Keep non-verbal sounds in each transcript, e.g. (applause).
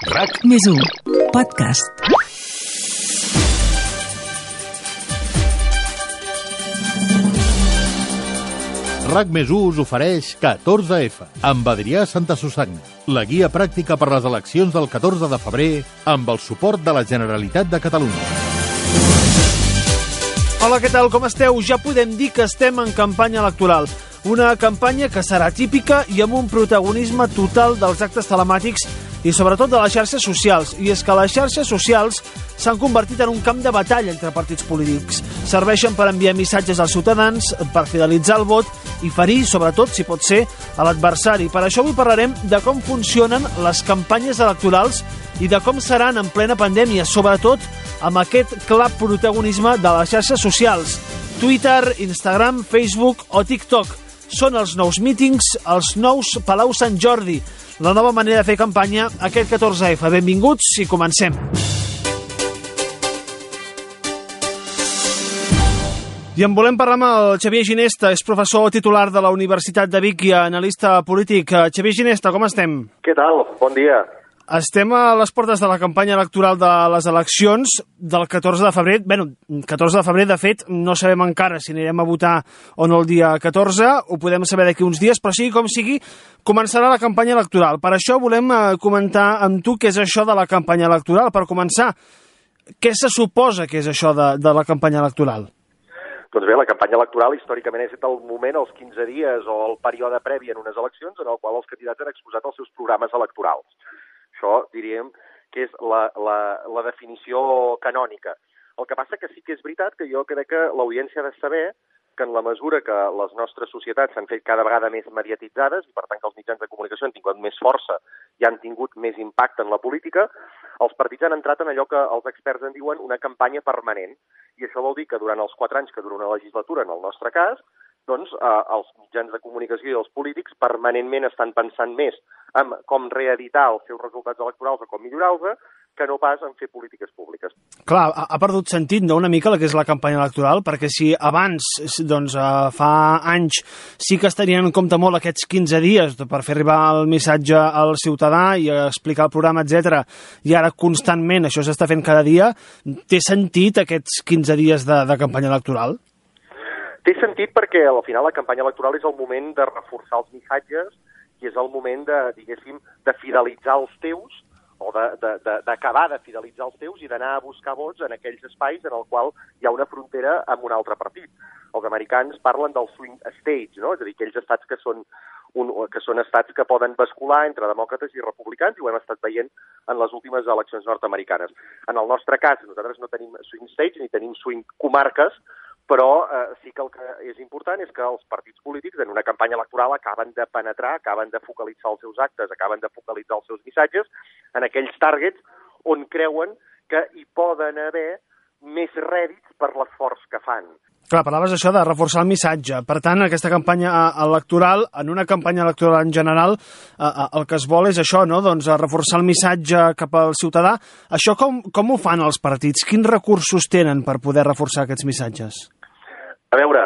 RAC més 1 podcast. RAC més 1 us ofereix 14F amb Adrià Santa Susanna, la guia pràctica per les eleccions del 14 de febrer amb el suport de la Generalitat de Catalunya. Hola, què tal? Com esteu? Ja podem dir que estem en campanya electoral. Una campanya que serà típica i amb un protagonisme total dels actes telemàtics i sobretot de les xarxes socials. I és que les xarxes socials s'han convertit en un camp de batalla entre partits polítics. Serveixen per enviar missatges als ciutadans, per fidelitzar el vot i ferir, sobretot, si pot ser, a l'adversari. Per això avui parlarem de com funcionen les campanyes electorals i de com seran en plena pandèmia, sobretot amb aquest clar protagonisme de les xarxes socials. Twitter, Instagram, Facebook o TikTok. Són els nous mítings, els nous Palau Sant Jordi, la nova manera de fer campanya aquest 14F. Benvinguts i comencem. I en volem parlar amb el Xavier Ginesta, és professor titular de la Universitat de Vic i analista polític. Xavier Ginesta, com estem? Què tal? Bon dia. Estem a les portes de la campanya electoral de les eleccions del 14 de febrer. Bé, 14 de febrer, de fet, no sabem encara si anirem a votar o no el dia 14, ho podem saber d'aquí uns dies, però sigui com sigui, començarà la campanya electoral. Per això volem eh, comentar amb tu què és això de la campanya electoral. Per començar, què se suposa que és això de, de la campanya electoral? Doncs bé, la campanya electoral històricament és el moment, els 15 dies o el període previ en unes eleccions en el qual els candidats han exposat els seus programes electorals. Això diríem que és la, la, la definició canònica. El que passa que sí que és veritat que jo crec que l'audiència ha de saber que en la mesura que les nostres societats s'han fet cada vegada més mediatitzades i per tant que els mitjans de comunicació han tingut més força i han tingut més impacte en la política, els partits han entrat en allò que els experts en diuen una campanya permanent. I això vol dir que durant els quatre anys que dura una legislatura, en el nostre cas, doncs eh, els mitjans de comunicació i els polítics permanentment estan pensant més en com reeditar els seus resultats electorals o com millorar-los que no pas en fer polítiques públiques. Clar, ha, ha perdut sentit, no?, una mica la que és la campanya electoral, perquè si abans, doncs, eh, fa anys, sí que es tenien en compte molt aquests 15 dies per fer arribar el missatge al ciutadà i explicar el programa, etc. i ara constantment això s'està fent cada dia, té sentit aquests 15 dies de, de campanya electoral? Té sentit perquè al final la campanya electoral és el moment de reforçar els missatges i és el moment de, diguéssim, de fidelitzar els teus o d'acabar de, de, de fidelitzar els teus i d'anar a buscar vots en aquells espais en el qual hi ha una frontera amb un altre partit. Els americans parlen del swing states, no? és a dir, aquells estats que són, un, que són estats que poden bascular entre demòcrates i republicans i ho hem estat veient en les últimes eleccions nord-americanes. En el nostre cas, nosaltres no tenim swing states ni tenim swing comarques, però eh, sí que el que és important és que els partits polítics en una campanya electoral acaben de penetrar, acaben de focalitzar els seus actes, acaben de focalitzar els seus missatges en aquells targets on creuen que hi poden haver més rèdits per l'esforç que fan. Clar, parlaves això de reforçar el missatge. Per tant, aquesta campanya eh, electoral, en una campanya electoral en general, eh, eh, el que es vol és això, no? doncs reforçar el missatge cap al ciutadà. Això com, com ho fan els partits? Quins recursos tenen per poder reforçar aquests missatges? A veure,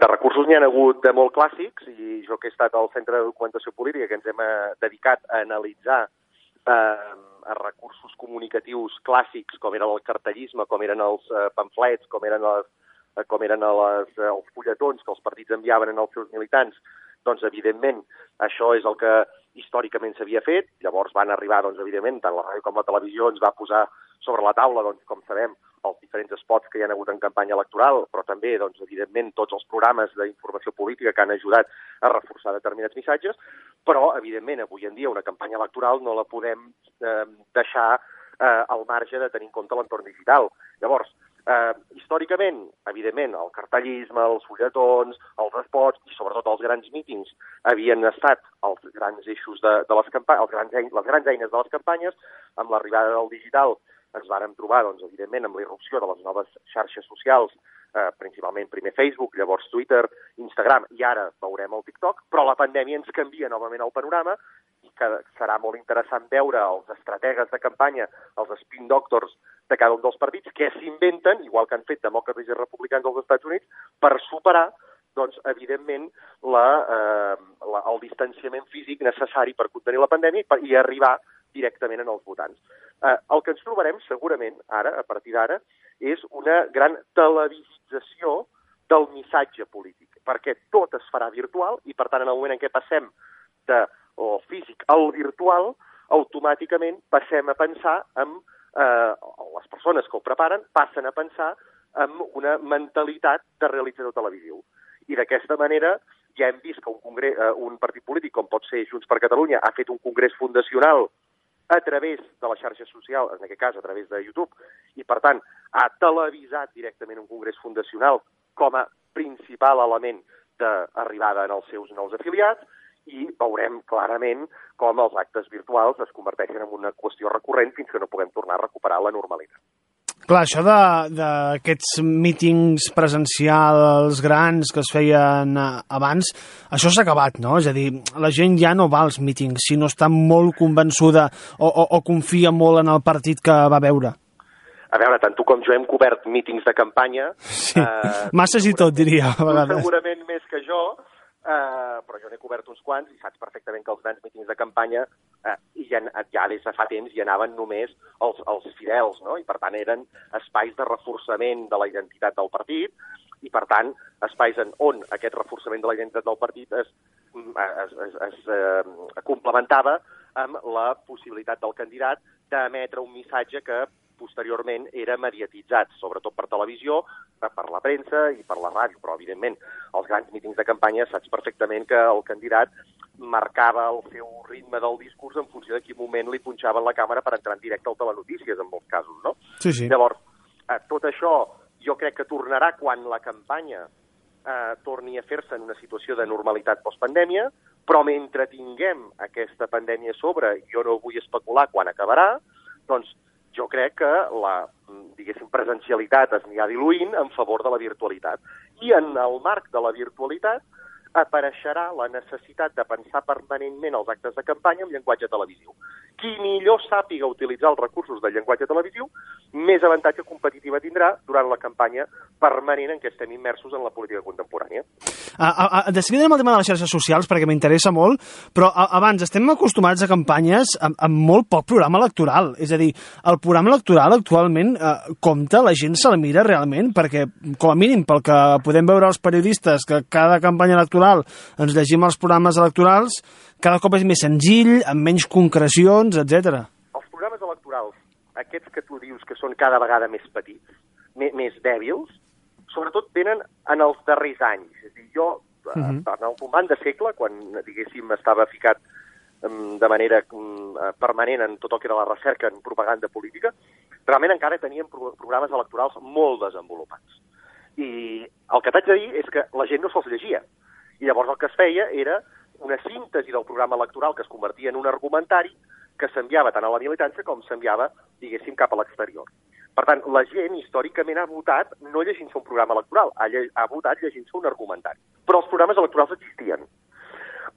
de recursos n'hi ha hagut de molt clàssics i jo que he estat al Centre de Documentació Política que ens hem dedicat a analitzar eh, a recursos comunicatius clàssics com era el cartellisme, com eren els eh, pamflets, com eren, les, eh, com eren les, eh, els fulletons que els partits enviaven als seus militants, doncs evidentment això és el que històricament s'havia fet, llavors van arribar, doncs evidentment, tant la ràdio com la televisió ens va posar sobre la taula, doncs com sabem, diferents spots que hi han hagut en campanya electoral, però també, doncs, evidentment, tots els programes d'informació política que han ajudat a reforçar determinats missatges, però, evidentment, avui en dia una campanya electoral no la podem eh, deixar eh, al marge de tenir en compte l'entorn digital. Llavors, eh, històricament, evidentment, el cartellisme, els fulletons, els spots i sobretot els grans mítings havien estat els grans eixos de, de les campanyes, grans, les grans eines de les campanyes, amb l'arribada del digital ens vàrem trobar, doncs, evidentment, amb la irrupció de les noves xarxes socials, eh, principalment primer Facebook, llavors Twitter, Instagram, i ara veurem el TikTok, però la pandèmia ens canvia novament el panorama i que serà molt interessant veure els estrategues de campanya, els spin doctors de cada un dels partits, que s'inventen, igual que han fet demòcrates i republicans dels Estats Units, per superar doncs, evidentment, la, eh, la, el distanciament físic necessari per contenir la pandèmia i, per, i arribar directament en els votants. Eh, el que ens trobarem segurament ara, a partir d'ara, és una gran televisització del missatge polític, perquè tot es farà virtual i, per tant, en el moment en què passem de o físic al virtual, automàticament passem a pensar en eh, les persones que ho preparen passen a pensar amb una mentalitat de realitzador televisiu. I d'aquesta manera ja hem vist que un, congrés, eh, un partit polític, com pot ser Junts per Catalunya, ha fet un congrés fundacional a través de la xarxa social, en aquest cas a través de YouTube, i per tant ha televisat directament un congrés fundacional com a principal element d'arribada en els seus nous afiliats, i veurem clarament com els actes virtuals es converteixen en una qüestió recurrent fins que no puguem tornar a recuperar la normalitat. Clar, això d'aquests mítings presencials grans que es feien eh, abans, això s'ha acabat, no? És a dir, la gent ja no va als mítings si no està molt convençuda o, o, o confia molt en el partit que va veure. A veure, tant tu com jo hem cobert mítings de campanya... Sí, eh, (laughs) masses i tot, diria, a vegades. Segurament més que jo, Uh, però jo n'he cobert uns quants i saps perfectament que els grans mítings de campanya uh, ja, ja des de fa temps hi anaven només els, els fidels, no? i per tant eren espais de reforçament de la identitat del partit i per tant espais en on aquest reforçament de la identitat del partit es, es, es, es uh, complementava amb la possibilitat del candidat d'emetre un missatge que posteriorment era mediatitzat, sobretot per televisió, per la premsa i per la ràdio, però evidentment els grans mítings de campanya saps perfectament que el candidat marcava el seu ritme del discurs en funció de quin moment li punxaven la càmera per entrar en directe al telenotícies, en molts casos, no? Sí, sí. Llavors, eh, tot això jo crec que tornarà quan la campanya eh, torni a fer-se en una situació de normalitat postpandèmia, però mentre tinguem aquesta pandèmia a sobre, jo no vull especular quan acabarà, doncs jo crec que la, diguéssim, presencialitat es anirà diluint en favor de la virtualitat. I en el marc de la virtualitat apareixerà la necessitat de pensar permanentment els actes de campanya en llenguatge televisiu. Qui millor sàpiga utilitzar els recursos del llenguatge televisiu, més avantatge competitiva tindrà durant la campanya permanent en què estem immersos en la política contemporània. A, a, a, de seguida amb el tema de les xarxes socials, perquè m'interessa molt, però a, abans estem acostumats a campanyes amb, amb molt poc programa electoral. És a dir, el programa electoral actualment eh, compta, la gent se la mira realment, perquè, com a mínim, pel que podem veure els periodistes, que cada campanya electoral ens llegim els programes electorals, cada cop és més senzill, amb menys concrecions, etc. Els programes electorals, aquests que tu dius que són cada vegada més petits, més, més dèbils, sobretot venen en els darrers anys. És a dir, jo, uh -huh. en el moment de segle, quan, diguéssim, estava ficat de manera permanent en tot el que era la recerca en propaganda política, realment encara teníem programes electorals molt desenvolupats. I el que t'haig de dir és que la gent no se'ls llegia. I llavors el que es feia era una síntesi del programa electoral que es convertia en un argumentari que s'enviava tant a la militància com s'enviava, diguéssim, cap a l'exterior. Per tant, la gent històricament ha votat no llegint-se un programa electoral, ha, ha votat llegint-se un argumentari. Però els programes electorals existien.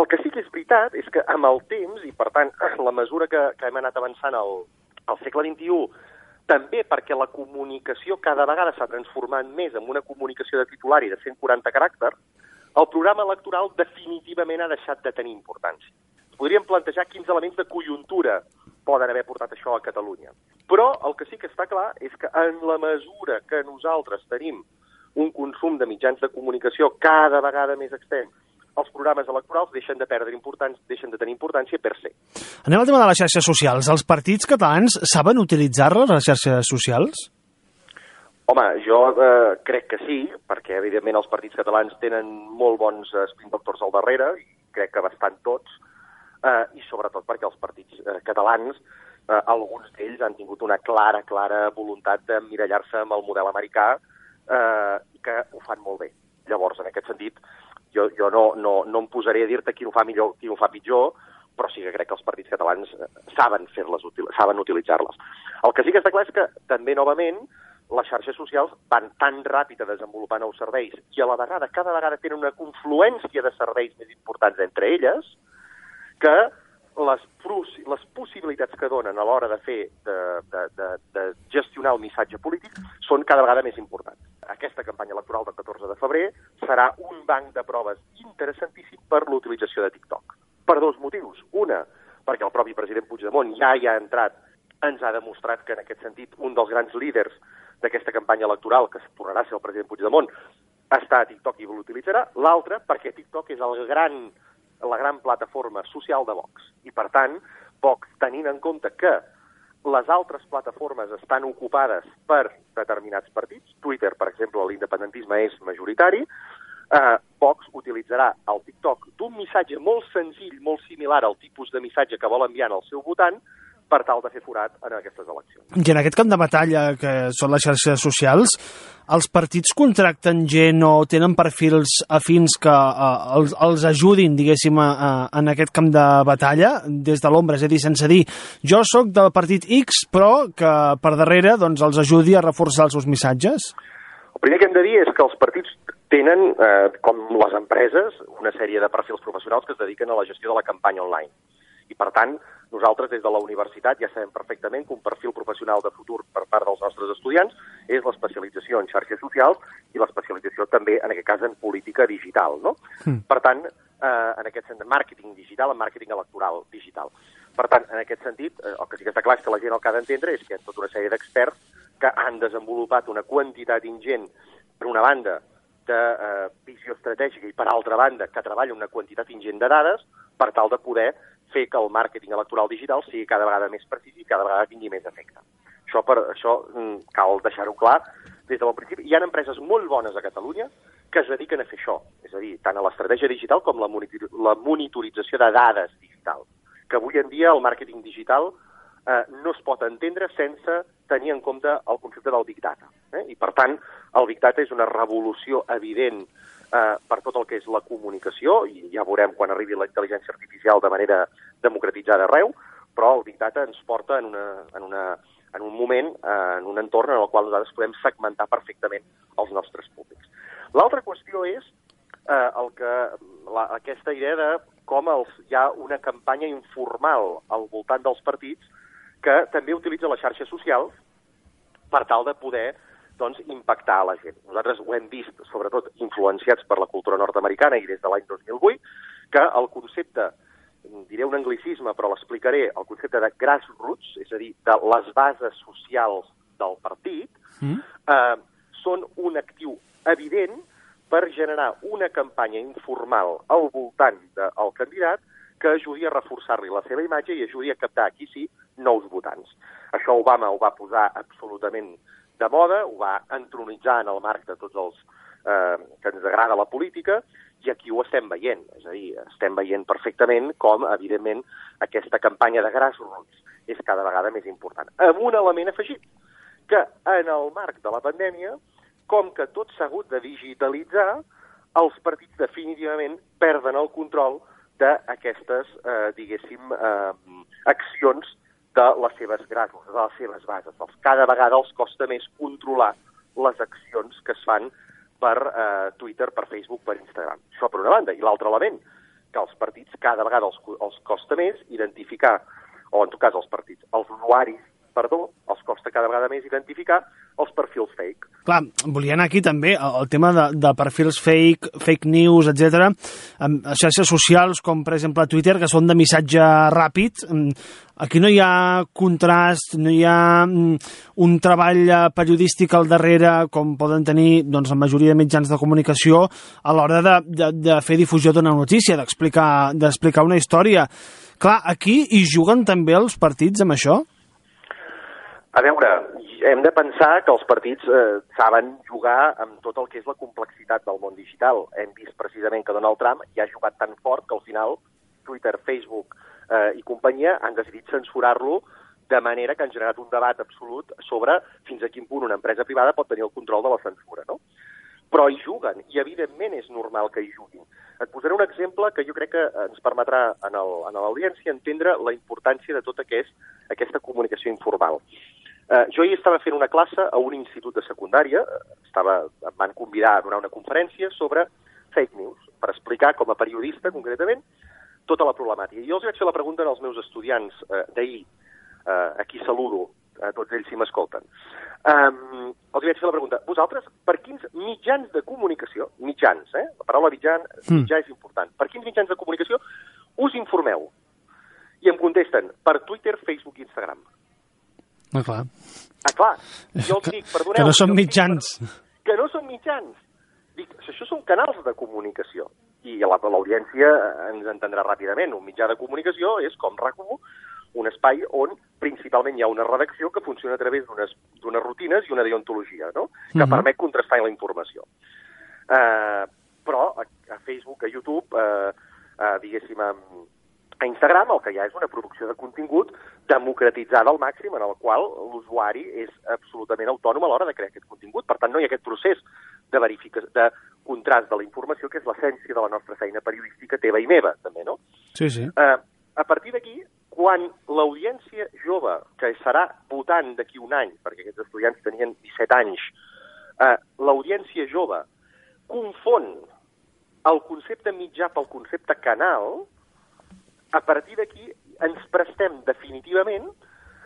El que sí que és veritat és que amb el temps, i per tant, (clears throat) la mesura que, que hem anat avançant al, al segle XXI, també perquè la comunicació cada vegada s'ha transformat més en una comunicació de titulari de 140 caràcters, el programa electoral definitivament ha deixat de tenir importància. Podríem plantejar quins elements de conjuntura poden haver portat això a Catalunya. Però el que sí que està clar és que en la mesura que nosaltres tenim un consum de mitjans de comunicació cada vegada més extens, els programes electorals deixen de perdre importància, deixen de tenir importància per ser. Anem al tema de les xarxes socials. Els partits catalans saben utilitzar-les, les xarxes socials? Home, jo eh, crec que sí, perquè evidentment els partits catalans tenen molt bons eh, spin doctors al darrere, i crec que bastant tots, eh, i sobretot perquè els partits eh, catalans, eh, alguns d'ells han tingut una clara, clara voluntat de mirallar-se amb el model americà eh, que ho fan molt bé. Llavors, en aquest sentit, jo, jo no, no, no em posaré a dir-te qui ho fa millor, qui ho fa pitjor, però sí que crec que els partits catalans eh, saben fer-les, saben utilitzar-les. El que sí que està clar és que, també, novament, les xarxes socials van tan ràpid a desenvolupar nous serveis i a la vegada, cada vegada tenen una confluència de serveis més importants entre elles, que les, les possibilitats que donen a l'hora de fer, de, de, de, de gestionar el missatge polític, són cada vegada més importants. Aquesta campanya electoral del 14 de febrer serà un banc de proves interessantíssim per l'utilització de TikTok. Per dos motius. Una, perquè el propi president Puigdemont ja hi ha entrat, ens ha demostrat que en aquest sentit un dels grans líders d'aquesta campanya electoral, que tornarà a ser el president Puigdemont, està a TikTok i l'utilitzarà. L'altre, perquè TikTok és el gran, la gran plataforma social de Vox. I, per tant, Vox, tenint en compte que les altres plataformes estan ocupades per determinats partits, Twitter, per exemple, l'independentisme és majoritari, eh, Vox utilitzarà el TikTok d'un missatge molt senzill, molt similar al tipus de missatge que vol enviar al seu votant, per tal de fer forat en aquestes eleccions. I en aquest camp de batalla, que són les xarxes socials, els partits contracten gent o tenen perfils afins que uh, els, els ajudin, diguéssim, uh, en aquest camp de batalla, des de l'ombra, és a dir, sense dir jo sóc del partit X, però que per darrere doncs, els ajudi a reforçar els seus missatges? El primer que hem de dir és que els partits tenen, eh, com les empreses, una sèrie de perfils professionals que es dediquen a la gestió de la campanya online. I, per tant, nosaltres, des de la universitat, ja sabem perfectament que un perfil professional de futur per part dels nostres estudiants és l'especialització en xarxes socials i l'especialització també, en aquest cas, en política digital. No? Mm. Per tant, eh, en aquest sentit, màrqueting digital, en màrqueting electoral digital. Per tant, en aquest sentit, eh, el que sí que està clar és que la gent el que ha d'entendre és que hi ha tota una sèrie d'experts que han desenvolupat una quantitat ingent, per una banda, de eh, visió estratègica i, per altra banda, que treballa una quantitat ingent de dades per tal de poder fer que el màrqueting electoral digital sigui cada vegada més precís i cada vegada tingui més efecte. Això, per, això mm, cal deixar-ho clar des del principi. Hi ha empreses molt bones a Catalunya que es dediquen a fer això, és a dir, tant a l'estratègia digital com la, monitor la monitorització de dades digital, que avui en dia el màrqueting digital eh, no es pot entendre sense tenir en compte el concepte del Big Data. Eh? I, per tant, el Big Data és una revolució evident eh, per tot el que és la comunicació, i ja veurem quan arribi la intel·ligència artificial de manera democratitzada arreu, però el Big Data ens porta en, una, en, una, en un moment, eh, en un entorn en el qual nosaltres podem segmentar perfectament els nostres públics. L'altra qüestió és eh, el que, la, aquesta idea de com els, hi ha una campanya informal al voltant dels partits que també utilitza les xarxes socials per tal de poder doncs, impactar a la gent. Nosaltres ho hem vist, sobretot influenciats per la cultura nord-americana i des de l'any 2008, que el concepte, diré un anglicisme, però l'explicaré, el concepte de grassroots, és a dir, de les bases socials del partit, mm. eh, són un actiu evident per generar una campanya informal al voltant del candidat que ajudi a reforçar-li la seva imatge i ajudi a captar, aquí sí, nous votants. Això Obama ho va posar absolutament de moda, ho va entronitzar en el marc de tots els eh, que ens agrada la política, i aquí ho estem veient. És a dir, estem veient perfectament com, evidentment, aquesta campanya de grassroots és cada vegada més important. Amb un element afegit, que en el marc de la pandèmia, com que tot s'ha hagut de digitalitzar, els partits definitivament perden el control d'aquestes, eh, diguéssim, eh, accions de les seves gràcies, de les seves bases. Els, cada vegada els costa més controlar les accions que es fan per eh, Twitter, per Facebook, per Instagram. Això per una banda. I l'altre element, que els partits cada vegada els, els costa més identificar, o en tot cas els partits, els usuaris, perdó, els costa cada vegada més identificar els perfils fake. Clar, volia anar aquí també el tema de, de perfils fake, fake news, etc. xarxes socials com per exemple Twitter, que són de missatge ràpid. Aquí no hi ha contrast, no hi ha mm, un treball periodístic al darrere, com poden tenir doncs, la majoria de mitjans de comunicació, a l'hora de, de, de fer difusió d'una notícia, d'explicar una història. Clar, aquí hi juguen també els partits amb això? A veure, hem de pensar que els partits eh, saben jugar amb tot el que és la complexitat del món digital. Hem vist precisament que Donald Trump ja ha jugat tan fort que al final Twitter, Facebook eh, i companyia han decidit censurar-lo de manera que han generat un debat absolut sobre fins a quin punt una empresa privada pot tenir el control de la censura, no? Però hi juguen, i evidentment és normal que hi juguin. Et posaré un exemple que jo crec que ens permetrà en l'audiència entendre la importància de tota que és aquesta comunicació informal. Eh, jo hi estava fent una classe a un institut de secundària, estava, em van convidar a donar una conferència sobre fake news, per explicar, com a periodista concretament, tota la problemàtica. I jo els vaig fer la pregunta als meus estudiants eh, d'ahir, eh, a qui saludo, a tots ells si m'escolten. Um, els vaig fer la pregunta, vosaltres, per quins mitjans de comunicació, mitjans, eh? la paraula mitjan, hmm. mitjà és important, per quins mitjans de comunicació us informeu? I em contesten per Twitter, Facebook i Instagram. Ah, clar. Ah, clar, (laughs) jo els dic, perdoneu... Que no són els dic, mitjans. Que no són mitjans. Dic, això són canals de comunicació. I la- l'audiència ens entendrà ràpidament. Un mitjà de comunicació és com rac un espai on principalment hi ha una redacció que funciona a través d'unes rutines i una deontologia, no? que Mhm. permet contrastar la informació. Eh, però a, a Facebook, a YouTube, eh, eh, diguéssim, a, a Instagram el que hi ha és una producció de contingut democratitzada al màxim, en el qual l'usuari és absolutament autònom a l'hora de crear aquest contingut. Per tant, no hi ha aquest procés de de contrast de la informació, que és l'essència de la nostra feina periodística, teva i meva, també, no? Sí, sí. Eh, a partir d'aquí, quan l'audiència jove, que serà votant d'aquí un any, perquè aquests estudiants tenien 17 anys, eh, l'audiència jove confon el concepte mitjà pel concepte canal, a partir d'aquí ens prestem definitivament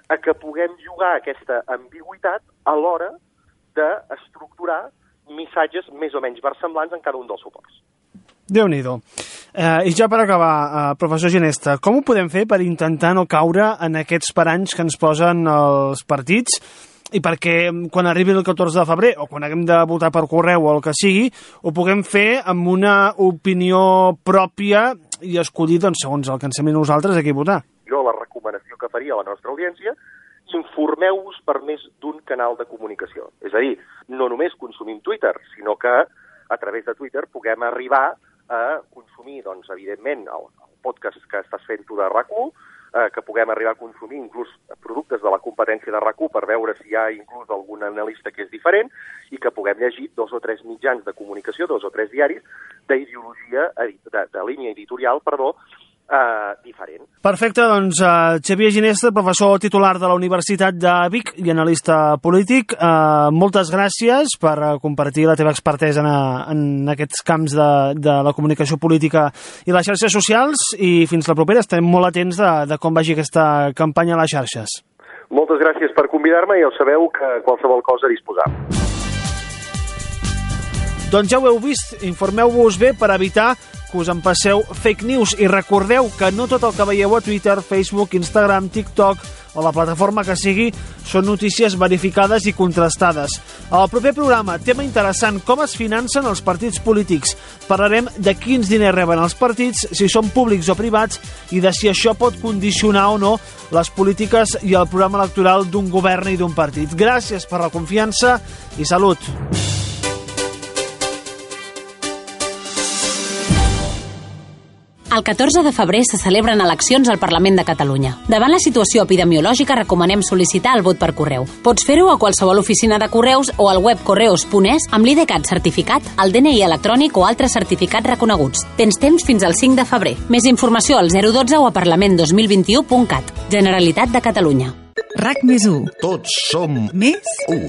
a que puguem jugar aquesta ambigüitat a l'hora d'estructurar missatges més o menys versemblants en cada un dels suports. Déu-n'hi-do. Eh, I ja per acabar, eh, professor Ginesta, com ho podem fer per intentar no caure en aquests paranys que ens posen els partits i perquè quan arribi el 14 de febrer o quan haguem de votar per correu o el que sigui, ho puguem fer amb una opinió pròpia i escollir, doncs, segons el que ens sembli nosaltres, a qui votar. jo la recomanació que faria a la nostra audiència, informeu-vos per més d'un canal de comunicació. És a dir, no només consumim Twitter, sinó que a través de Twitter puguem arribar a consumir, doncs, evidentment, el, el podcast que estàs fent tu de rac eh, que puguem arribar a consumir inclús productes de la competència de rac per veure si hi ha inclús algun analista que és diferent i que puguem llegir dos o tres mitjans de comunicació, dos o tres diaris d'ideologia, edi- de, de línia editorial, perdó, eh, diferent. Perfecte, doncs uh, Xavier Ginesta, professor titular de la Universitat de Vic i analista polític, uh, moltes gràcies per uh, compartir la teva expertesa en, uh, en aquests camps de, de la comunicació política i les xarxes socials i fins la propera estem molt atents de, de com vagi aquesta campanya a les xarxes. Moltes gràcies per convidar-me i ja sabeu que qualsevol cosa a disposar. Doncs ja ho heu vist, informeu-vos bé per evitar que us en passeu fake news i recordeu que no tot el que veieu a Twitter, Facebook, Instagram, TikTok o la plataforma que sigui són notícies verificades i contrastades. Al proper programa, tema interessant, com es financen els partits polítics. Parlarem de quins diners reben els partits, si són públics o privats i de si això pot condicionar o no les polítiques i el programa electoral d'un govern i d'un partit. Gràcies per la confiança i salut. El 14 de febrer se celebren eleccions al Parlament de Catalunya. Davant la situació epidemiològica recomanem sol·licitar el vot per correu. Pots fer-ho a qualsevol oficina de correus o al web correus.es amb l'IDCAT certificat, el DNI electrònic o altres certificats reconeguts. Tens temps fins al 5 de febrer. Més informació al 012 o a parlament2021.cat. Generalitat de Catalunya. RAC més 1. Tots som Més u.